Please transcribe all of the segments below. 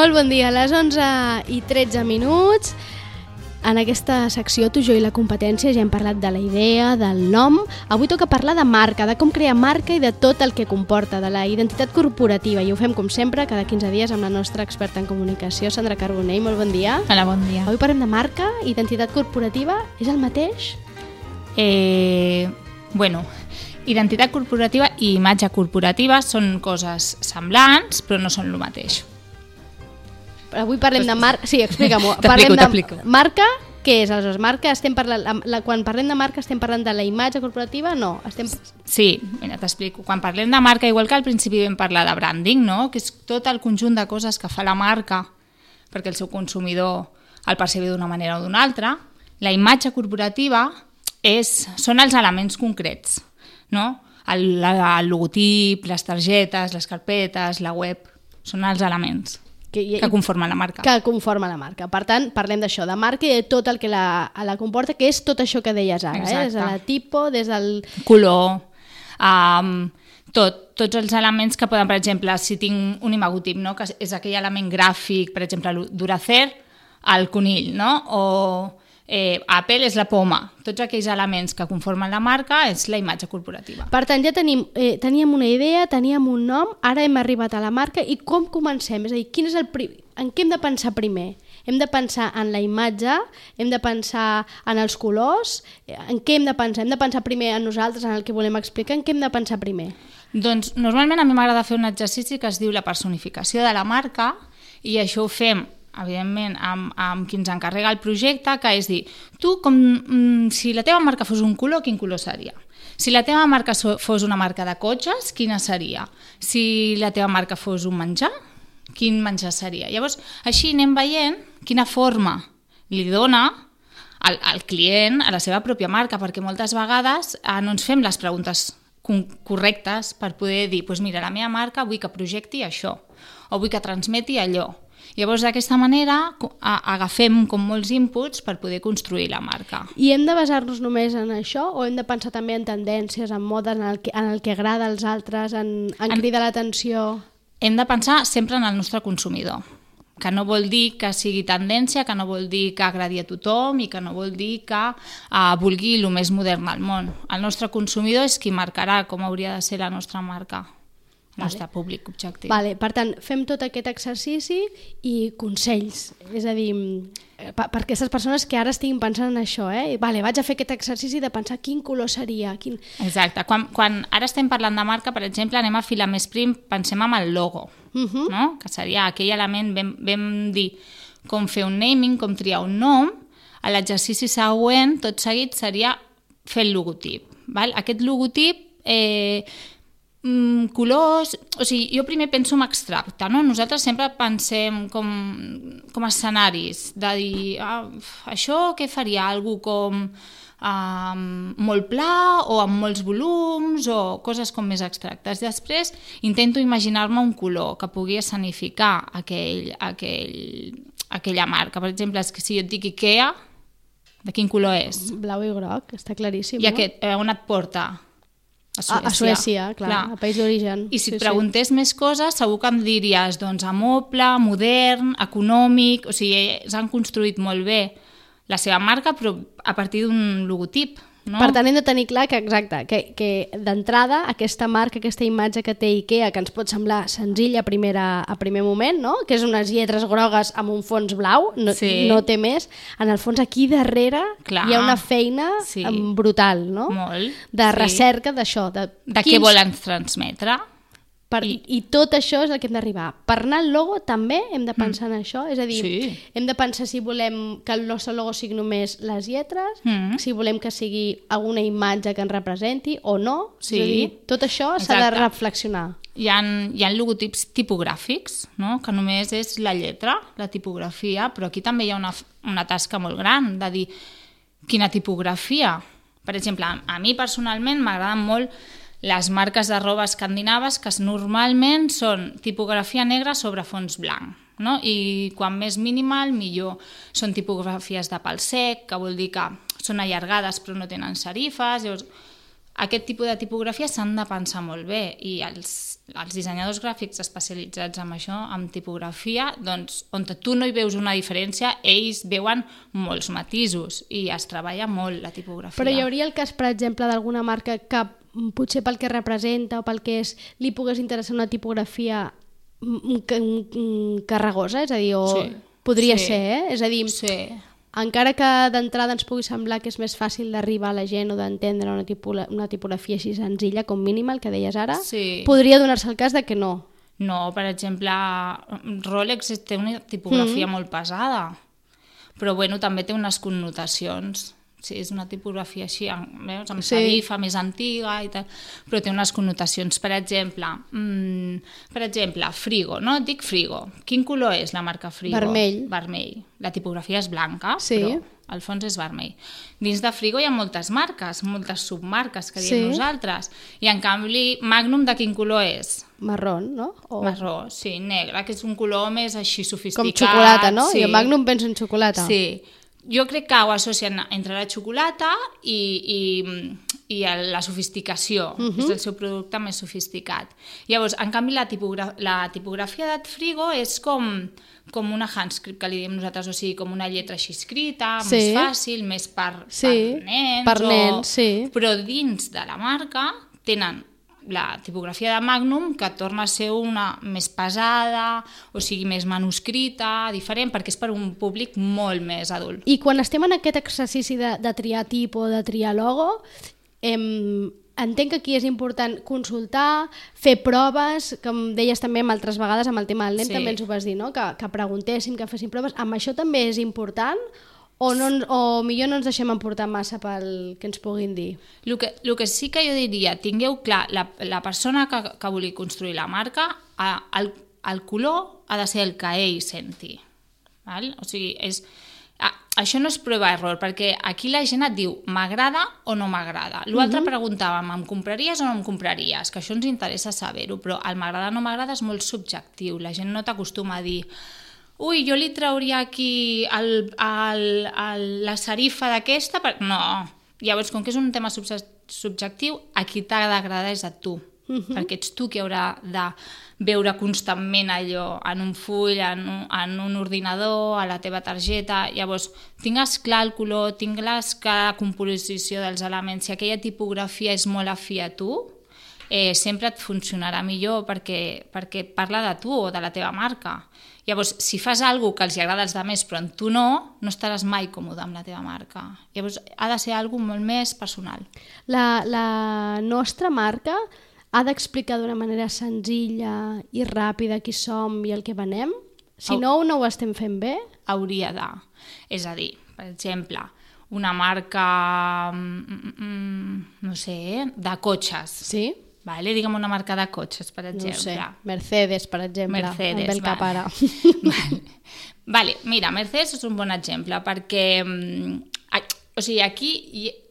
Molt bon dia, a les 11 i 13 minuts. En aquesta secció, tu, jo i la competència, ja hem parlat de la idea, del nom. Avui toca parlar de marca, de com crear marca i de tot el que comporta, de la identitat corporativa. I ho fem, com sempre, cada 15 dies amb la nostra experta en comunicació, Sandra Carbonell. Molt bon dia. Hola, bon dia. Avui parlem de marca, identitat corporativa. És el mateix? Eh, bueno, identitat corporativa i imatge corporativa són coses semblants, però no són el mateix. Avui parlem de marca... Sí, explica'm-ho. Parlem de marca, què és aleshores? Marca, estem parlant, la, la, quan parlem de marca estem parlant de la imatge corporativa? No, estem... Sí, mira, t'explico. Quan parlem de marca, igual que al principi vam parlar de branding, no? que és tot el conjunt de coses que fa la marca perquè el seu consumidor el percebi d'una manera o d'una altra, la imatge corporativa és, són els elements concrets, no? El, el logotip, les targetes, les carpetes, la web, són els elements Que, que conformen la marca. que conforma la marca. Per tant, parlem d'això, de marca i de tot el que la, la comporta, que és tot això que deies ara, eh? Exacte. des de la tipo, des del... color, um, tot, tots els elements que poden, per exemple, si tinc un imagotip, no? que és aquell element gràfic, per exemple, Duracer, el conill, no? o eh, Apple és la poma. Tots aquells elements que conformen la marca és la imatge corporativa. Per tant, ja tenim, eh, teníem una idea, teníem un nom, ara hem arribat a la marca i com comencem? És a dir, quin és el en què hem de pensar primer? Hem de pensar en la imatge, hem de pensar en els colors, eh, en què hem de pensar? Hem de pensar primer en nosaltres, en el que volem explicar, en què hem de pensar primer? Doncs normalment a mi m'agrada fer un exercici que es diu la personificació de la marca i això ho fem evidentment, amb, amb qui ens encarrega el projecte, que és dir, tu, com, mm, si la teva marca fos un color, quin color seria? Si la teva marca fos una marca de cotxes, quina seria? Si la teva marca fos un menjar, quin menjar seria? Llavors, així anem veient quina forma li dona al, al client a la seva pròpia marca, perquè moltes vegades eh, no ens fem les preguntes correctes per poder dir, doncs mira, la meva marca vull que projecti això, o vull que transmeti allò. Llavors, d'aquesta manera, agafem com molts inputs per poder construir la marca. I hem de basar-nos només en això o hem de pensar també en tendències, en modes, en el que, en el que agrada als altres, en, en En- cridar l'atenció... Hem de pensar sempre en el nostre consumidor, que no vol dir que sigui tendència, que no vol dir que agradi a tothom i que no vol dir que uh, vulgui el més modern al món. El nostre consumidor és qui marcarà com hauria de ser la nostra marca, el nostre públic objectiu. Vale, per tant, fem tot aquest exercici i consells. És a dir, eh, per, per aquestes persones que ara estiguin pensant en això, eh? Vale, vaig a fer aquest exercici de pensar quin color seria, quin... Exacte. Quan, quan ara estem parlant de marca, per exemple, anem a filar més prim, pensem en el logo, Uh -huh. no? que seria aquell element, vam, vam dir com fer un naming, com triar un nom, a l'exercici següent, tot seguit, seria fer el logotip. Val? Aquest logotip, eh, mm, colors... O sigui, jo primer penso en abstracte, no? Nosaltres sempre pensem com, com escenaris, de dir, ah, això què faria? Algú com um, molt pla o amb molts volums o coses com més abstractes. Després intento imaginar-me un color que pugui escenificar aquell, aquell, aquella marca. Per exemple, és que si jo et dic Ikea, de quin color és? Blau i groc, està claríssim. I aquest, eh, on et porta? A, a Suècia, clar, a país d'origen. I si et preguntés més coses, segur que em diries doncs, amoble, modern, econòmic... O sigui, s'han construït molt bé la seva marca, però a partir d'un logotip. No? Per tant, hem de tenir clar que, exacte, que, que d'entrada aquesta marca, aquesta imatge que té IKEA, que ens pot semblar senzilla a, primera, a primer moment, no? que és unes lletres grogues amb un fons blau, no, Sí. no té més, en el fons aquí darrere Clar. hi ha una feina Sí. brutal, no? Molt, De sí. recerca d'això. De, de què volen transmetre. Per, I, I tot això és el que hem d'arribar. Per anar al logo també hem de pensar mm. en això, és a dir, Sí. hem de pensar si volem que el nostre logo sigui només les lletres, Mm. si volem que sigui alguna imatge que ens representi o no. Sí. És a dir, tot això s'ha de reflexionar. Hi ha, hi ha logotips tipogràfics, no? que només és la lletra, la tipografia, però aquí també hi ha una, una tasca molt gran de dir quina tipografia. Per exemple, a, a mi personalment m'agraden molt les marques de roba escandinaves que normalment són tipografia negra sobre fons blanc. No? I quan més minimal, millor. Són tipografies de pal sec, que vol dir que són allargades però no tenen serifes. Llavors, aquest tipus de tipografia s'han de pensar molt bé i els, els dissenyadors gràfics especialitzats en això, en tipografia, doncs, on tu no hi veus una diferència, ells veuen molts matisos i es treballa molt la tipografia. Però hi hauria el cas, per exemple, d'alguna marca que potser pel que representa o pel que és, li pogués interessar una tipografia carregosa, és a dir, o Sí, podria sí. ser, eh? És a dir, Sí. encara que d'entrada ens pugui semblar que és més fàcil d'arribar a la gent o d'entendre una, tipola, una tipografia així senzilla com mínimal, que deies ara, Sí. podria donar-se el cas de que no. No, per exemple, Rolex té una tipografia Mm. molt pesada, però bueno, també té unes connotacions. Sí, és una tipografia així, veus, amb Sí. més antiga i tal, però té unes connotacions. Per exemple, mm, per exemple, Frigo, no? Et dic Frigo. Quin color és la marca Frigo? Vermell. Vermell. La tipografia és blanca, Sí. però el fons és vermell. Dins de Frigo hi ha moltes marques, moltes submarques que diem Sí. nosaltres. I en canvi, Magnum de quin color és? Marrón, no? O Marró, sí, negre, que és un color més així sofisticat. com xocolata, no? Sí. I el Magnum penso en xocolata. Sí. Jo crec que ho associen entre la xocolata i, i, i la sofisticació. Uh Mhm. -huh. És el seu producte més sofisticat. Llavors, en canvi, la, tipogra la tipografia d'At Frigo és com, com una handscript, que li diem nosaltres, o sigui, com una lletra així escrita, Sí. més fàcil, més per, Sí, per nens. per o... nens, sí. Però dins de la marca tenen la tipografia de Magnum que torna a ser una més pesada, o sigui, més manuscrita, diferent, perquè és per un públic molt més adult. I quan estem en aquest exercici de, de triar tipus, de triar logo, em, entenc que aquí és important consultar, fer proves, com deies també amb altres vegades amb el tema del nen, Sí. també ens ho vas dir, no? que, que preguntéssim, que féssim proves. Amb això també és important o, no, o millor no ens deixem emportar massa pel que ens puguin dir? El que, el que sí que jo diria, tingueu clar, la, la persona que, que vulgui construir la marca, el, el color ha de ser el que ell senti. Val? O sigui, és, a, això no és prova error, perquè aquí la gent et diu m'agrada o no m'agrada. L'altre uh -huh. preguntàvem, em compraries o no em compraries? Que això ens interessa saber-ho, però el m'agrada o no m'agrada és molt subjectiu. La gent no t'acostuma a dir ui, jo li trauria aquí el, el, el, la serifa d'aquesta... Per... No. Llavors, com que és un tema subjectiu, a qui t'ha d'agradar és a tu. Uh -huh. Perquè ets tu qui haurà de veure constantment allò en un full, en un, en un ordinador, a la teva targeta. Llavors, tingues clar el color, tingues clar la composició dels elements, si aquella tipografia és molt afí a tu, eh, sempre et funcionarà millor perquè, perquè parla de tu o de la teva marca. Llavors, si fas alguna que els hi agrada als altres però en tu no, no estaràs mai còmode amb la teva marca. Llavors, ha de ser alguna molt més personal. La, la nostra marca ha d'explicar d'una manera senzilla i ràpida qui som i el que venem? Si no, no ho estem fent bé? Hauria de. És a dir, per exemple, una marca, mm, mm, mm, no sé, de cotxes. Sí? Vale? Digue'm una marca de cotxes, per No exemple. ho sé. Mercedes, per exemple. Mercedes, ve el cap vale. ara. vale. vale, mira, Mercedes és un bon exemple perquè, mm, o sigui, aquí,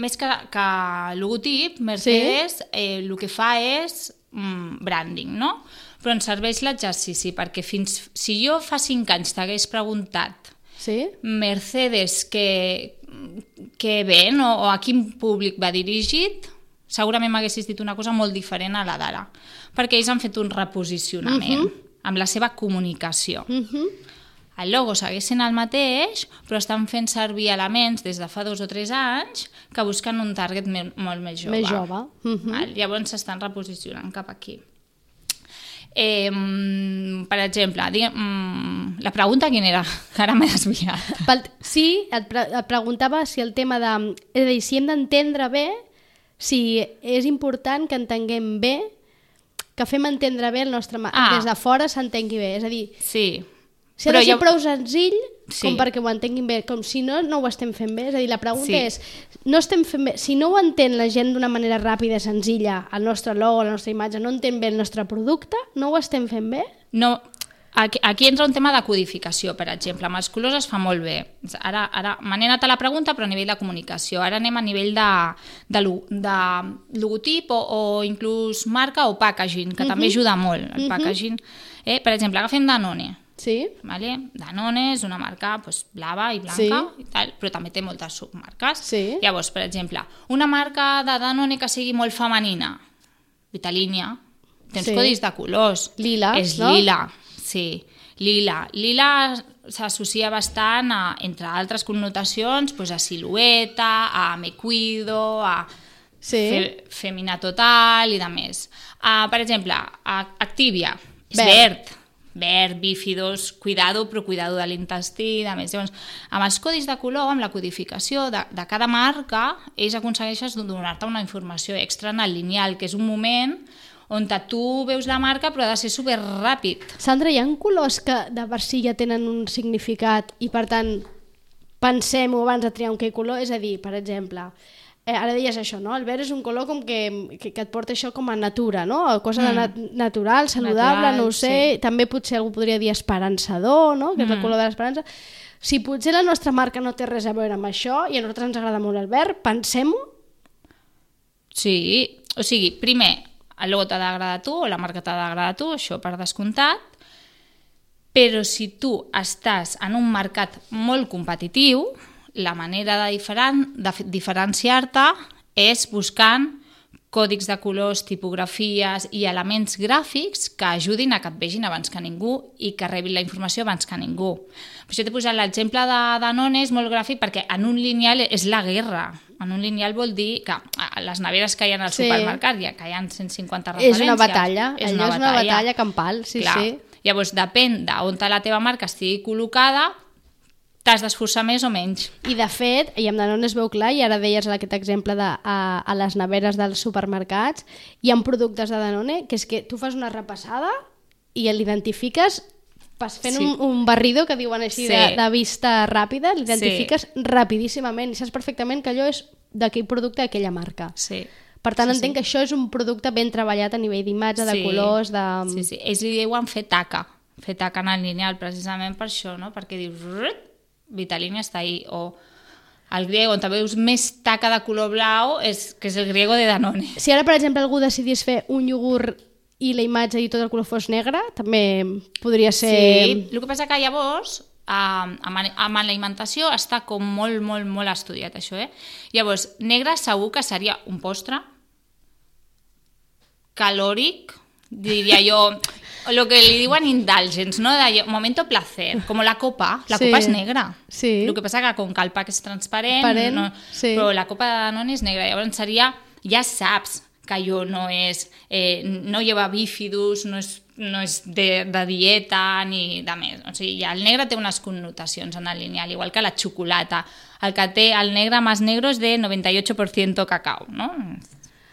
més que, que logotip, Mercedes sí? eh, el que fa és mm, branding, no? Però ens serveix l'exercici perquè fins, si jo fa cinc anys t'hagués preguntat Sí? Mercedes que, que ven o, o a quin públic va dirigit, segurament m'haguessis dit una cosa molt diferent a la d'ara, perquè ells han fet un reposicionament uh -huh. amb la seva comunicació. Uh -huh. El logo segueix sent el mateix, però estan fent servir elements des de fa dos o tres anys que busquen un target me molt més jove. Més jove. Uh -huh. Val? Llavors s'estan reposicionant cap aquí. Eh, per exemple, diguem, mm, la pregunta quina era? Que Ara m'he desviat. Pel, sí, et, pre et preguntava si el tema de... És a dir, si hem d'entendre bé, si és important que entenguem bé que fem entendre bé el nostre... ma- Ah. Des de fora s'entengui bé. És a dir, Sí. si ha de ser ja- prou senzill Sí. com perquè ho entenguin bé, com si no, no ho estem fent bé. És a dir, la pregunta Sí. és, no estem fent bé, si no ho entén la gent d'una manera ràpida i senzilla, el nostre logo, la nostra imatge, no entén bé el nostre producte, no ho estem fent bé? No, aquí, aquí entra un tema de codificació, per exemple. Amb els colors es fa molt bé. Ara, ara n'he anat a la pregunta, però a nivell de comunicació. Ara anem a nivell de, de, de logotip o, o inclús marca o packaging, que també ajuda molt, el packaging. Eh? Per exemple, agafem Danone. Sí? Vale? Danone és una marca pues, blava i blanca, Sí. i tal, però també té moltes submarques. Sí. Llavors, per exemple, una marca de Danone que sigui molt femenina, Vitalínia, tens Sí. codis de colors. Lila, És no? lila, sí. Lila. Lila s'associa bastant, a, entre altres connotacions, pues, a silueta, a me cuido, a Sí. fe, femina total i de més. Uh, per exemple, a Activia, és Verd. verd. Verd, bífidos, cuidado, però cuidado de l'intestí i de més. Llavors, amb els codis de color, amb la codificació de, de cada marca, ells aconsegueixen donar-te una informació extra en el lineal, que és un moment on tu veus la marca però ha de ser super ràpid. Sandra, hi ha colors que de per si ja tenen un significat i per tant pensem-ho abans de triar un que color? És a dir, per exemple, eh, ara deies això, no? El verd és un color com que, que, que et porta això com a natura, no? Cosa de nat natural, saludable, Natural, no ho sé. sí. També potser algú podria dir esperançador, no? Que és el color de l'esperança. Si potser la nostra marca no té res a veure amb això i a nosaltres ens agrada molt el verd, pensem-ho Sí, o sigui, primer, el logo t'ha d'agradar a tu o la marca t'ha d'agradar a tu, això per descomptat, però si tu estàs en un mercat molt competitiu, la manera de, diferen de fe- diferenciar-te és buscant còdics de colors, tipografies i elements gràfics que ajudin a que et vegin abans que ningú i que rebin la informació abans que ningú. Per això t'he posat l'exemple de Danone, és molt gràfic perquè en un lineal és la guerra. En un lineal vol dir que a les neveres que hi ha al Sí. supermercat ja que hi ha 150 referències. És una batalla, allò és una batalla campal, sí, Clar. sí. Llavors, depèn d'on la teva marca estigui col·locada, t'has d'esforçar més o menys. I de fet, i amb Danone es veu clar, i ara deies aquest exemple de, a, a les neveres dels supermercats, hi ha productes de Danone que és que tu fas una repassada i l'identifiques vas fent Sí. un, un barrido que diuen així Sí. de, de vista ràpida, l'identifiques rapidíssimament i saps perfectament que allò és d'aquell producte d'aquella marca. Sí. Per tant, Sí, entenc sí. que això és un producte ben treballat a nivell d'imatge, de Sí. colors, de... Sí, sí. Ells li diuen fer taca, fer taca en el lineal, precisament per això, no? Perquè dius, "Rrrt, Vitalínia està ahí, o el griego, on també veus més taca de color blau, és, que és el griego de Danone. Si ara, per exemple, algú decidís fer un iogurt i la imatge i tot el color fos negre, també podria ser... Sí, el que passa que llavors amb, l'alimentació està com molt, molt, molt estudiat això, eh? Llavors, negre segur que seria un postre calòric, diria jo, lo que li diuen indulgence, no? De momento placer, com la copa, la Sí. copa és negra. Sí. El que passa que com que el pack és transparent, Transparent, no, sí. però la copa de Danone és negra, llavors seria, ja saps no és, eh, no lleva bífidus, no és, no és de, de dieta ni de més. O sigui, ja el negre té unes connotacions en lineal, igual que la xocolata. El que té el negre més negre és de 98% cacau, no?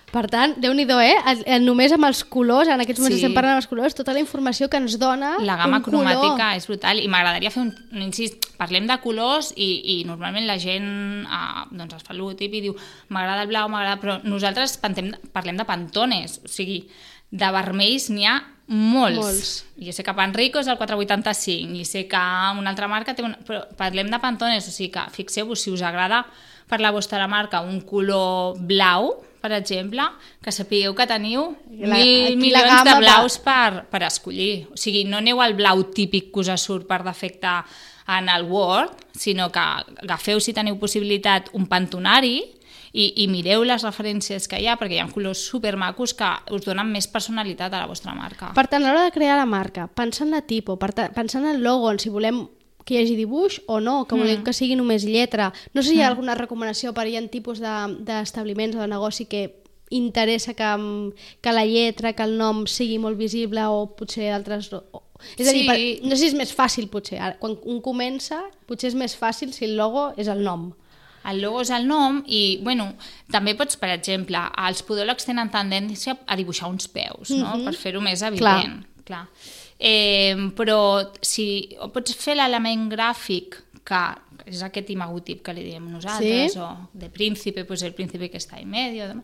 Per tant, déu nhi eh? Només amb els colors, en aquests moments Sí. estem parlant dels colors, tota la informació que ens dona La gamma un color. cromàtica és brutal i m'agradaria fer un, un incís, parlem de colors i, i normalment la gent eh, doncs es fa logotip i diu m'agrada el blau, m'agrada, però nosaltres pantem, parlem de pantones, o sigui, de vermells n'hi ha molts. Molts. Jo sé que Panrico és el 485 i sé que una altra marca té una... però parlem de pantones, o sigui que fixeu-vos si us agrada per la vostra marca un color blau, per exemple, que sapigueu que teniu La- mil milions de blaus per, per escollir. O sigui, no aneu al blau típic que us surt per defecte en el Word, sinó que agafeu, si teniu possibilitat, un pantonari i, i mireu les referències que hi ha, perquè hi ha colors supermacos que us donen més personalitat a la vostra marca. Per tant, a l'hora de crear la marca, pensant en la tipo, pensant en el logo, si volem que hi hagi dibuix o no, que volem que sigui només lletra. No sé si hi ha alguna recomanació per hi ha tipus de- d'establiments o de negoci que interessa que, mm, que la lletra, que el nom sigui molt visible o potser altres... O- És a dir, Sí. per, no sé si és més fàcil potser. Ara, quan un comença, potser és més fàcil si el logo és el nom. el logo és el nom i, bueno, també pots, per exemple, els podòlegs tenen tendència a dibuixar uns peus, no? Mhm. Per fer-ho més evident. Clar. Eh, però si o pots fer l'element gràfic que és aquest imagotip que li diem nosaltres, Sí. o de príncipe, pues el príncipe que està en medio,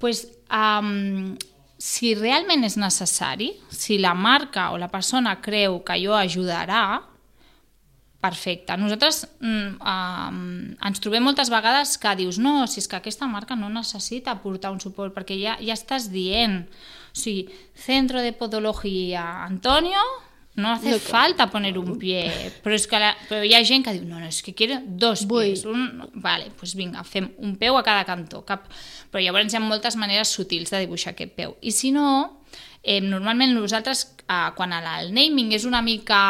pues, um, si realment és necessari, si la marca o la persona creu que allò ajudarà, perfecte. Nosaltres mm, um, ens trobem moltes vegades que dius no, si és que aquesta marca no necessita portar un suport perquè ja, ja estàs dient o sigui, Centro de Podología Antonio no hace No, falta poner un pie però, és que la, però hi ha gent que diu no, no, és que quiero dos Vull. pies un, vale, pues vinga, fem un peu a cada cantó cap, però llavors hi ha moltes maneres sutils de dibuixar aquest peu i si no, eh, normalment nosaltres eh, quan el, el naming és una mica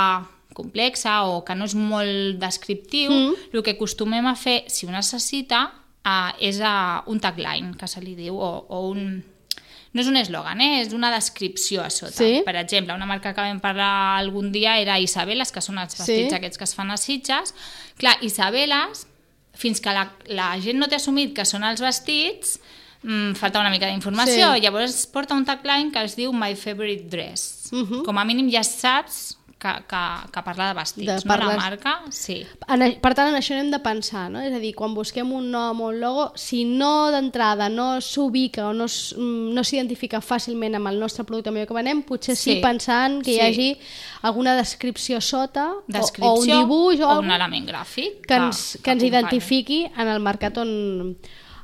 complexa o que no és molt descriptiu, Mm. el que acostumem a fer, si ho necessita, uh, és uh, un tagline, que se li diu, o, o un... No és un eslògan, eh? és una descripció a sota. Sí. Per exemple, una marca que vam parlar algun dia era Isabeles, que són els vestits Sí. aquests que es fan a Sitges. Clar, Isabeles, fins que la, la gent no té assumit que són els vestits, mm, falta una mica d'informació. Sí. Llavors porta un tagline que es diu My Favorite Dress. Mhm. Com a mínim ja saps que, que, que parla de vestits, De no? parles- La marca, sí. En, per tant, en això hem de pensar, no? És a dir, quan busquem un nom o un logo, si no d'entrada no s'ubica o no mm, no s'identifica fàcilment amb el nostre producte millor que venem, potser sí, Sí. pensant que hi Sí. hagi alguna descripció sota o- Descripció o, un dibuix o, o un element gràfic que ens, que ens acompanyi. identifiqui en el mercat on,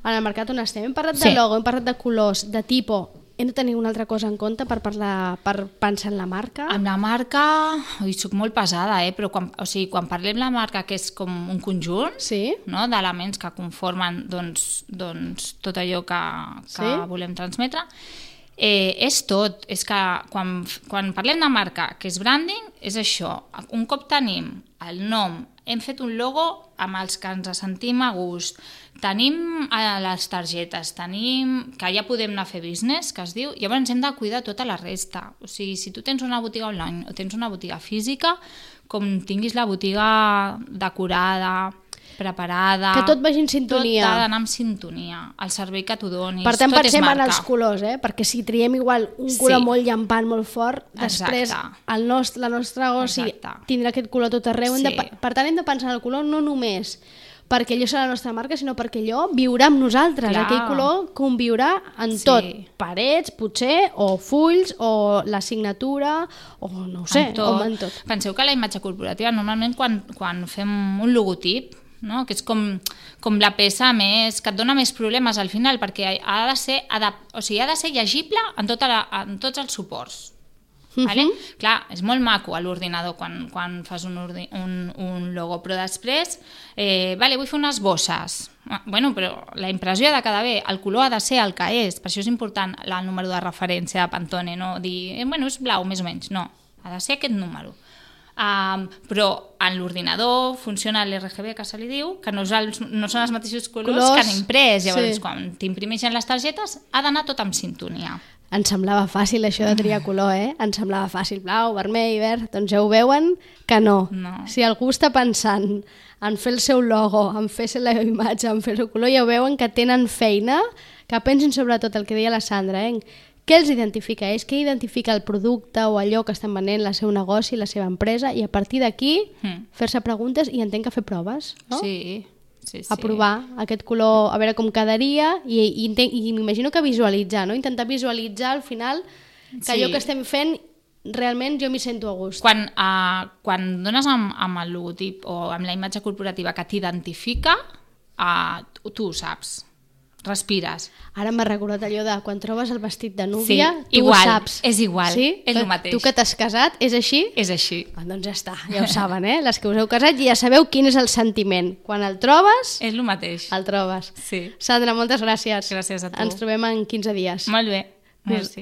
en el mercat on estem. Hem parlat de Sí. logo, hem parlat de colors, de tipus. Hem de tenir una altra cosa en compte per, parlar, per pensar en la marca? Amb la marca, ui, soc molt pesada, eh? però quan, o sigui, quan parlem la marca que és com un conjunt, Sí? no? d'elements que conformen doncs, doncs, tot allò que, que Sí? volem transmetre, eh, és tot. És que quan, quan parlem de marca, que és branding, és això. Un cop tenim el nom, hem fet un logo amb els que ens sentim a gust, tenim eh, les targetes, tenim que ja podem anar a fer business, que es diu, llavors hem de cuidar tota la resta. O sigui, si tu tens una botiga online o tens una botiga física, com tinguis la botiga decorada, preparada... Que tot vagi en sintonia. Tot ha d'anar en sintonia. El servei que tu donis, Per tant, tot pensem en els colors, eh? perquè si triem igual un Sí. color molt llampant, molt fort, després Exacte. el nostre, la nostra goci Exacte. tindrà aquest color tot arreu. Hem de, Sí. per tant, hem de pensar en el color no només perquè allò serà la nostra marca, sinó perquè allò viurà amb nosaltres. Clar. Aquell color conviurà en Sí. tot. Parets, potser, o fulls, o la signatura, o no sé, en tot. o en tot. Penseu que la imatge corporativa, normalment quan, quan fem un logotip, no? que és com, com la peça més, que et dona més problemes al final, perquè ha de ser, adap o sigui, ha de ser llegible en, tota la, en tots els suports. Mhm. Vale? Clar, és molt maco a l'ordinador quan, quan fas un, ordi, un, un logo, però després, eh, vale, vull fer unes bosses. Ah, Bueno, però la impressió ha de quedar bé, el color ha de ser el que és, per això és important la- el número de referència de Pantone, no dir, eh, bueno, és blau, més o menys, no, ha de ser aquest número. Um, però en l'ordinador funciona l'RGB que se li diu, que no, els, no són els mateixos colors, Colors, que han imprès. Llavors, sí. quan t'imprimeixen les targetes, ha d'anar tot en sintonia. Ens semblava fàcil això de triar color, eh? Ens semblava fàcil, blau, vermell, verd... Doncs ja ho veuen que no. No. Si algú està pensant en fer el seu logo, en fer la imatge, en fer el color, ja ho veuen que tenen feina, que pensin sobretot el que deia la Sandra, eh? Què els identifica ells? Què identifica el producte o allò que estan venent, el seu negoci, la seva empresa? I a partir d'aquí, Mm. fer-se preguntes i entenc que fer proves, no? Sí, sí, sí. a provar aquest color, a veure com quedaria i, i, i m'imagino que visualitzar, no? intentar visualitzar al final que Sí. allò que estem fent realment jo m'hi sento a gust. Quan, uh, quan dones amb, amb el logotip o amb la imatge corporativa que t'identifica, uh, tu ho saps. Respires. Ara m'ha recordat allò de quan trobes el vestit de núvia, Sí, tu igual, ho saps. és igual, sí? és el mateix. Tu que t'has casat, és així? És així. Ah, doncs ja està, ja ho saben, eh? Les que us heu casat ja sabeu quin és el sentiment. Quan el trobes, És el mateix. el trobes. Sí. Sandra, moltes gràcies. Gràcies a tu. Ens trobem en 15 dies. Molt bé. Merci.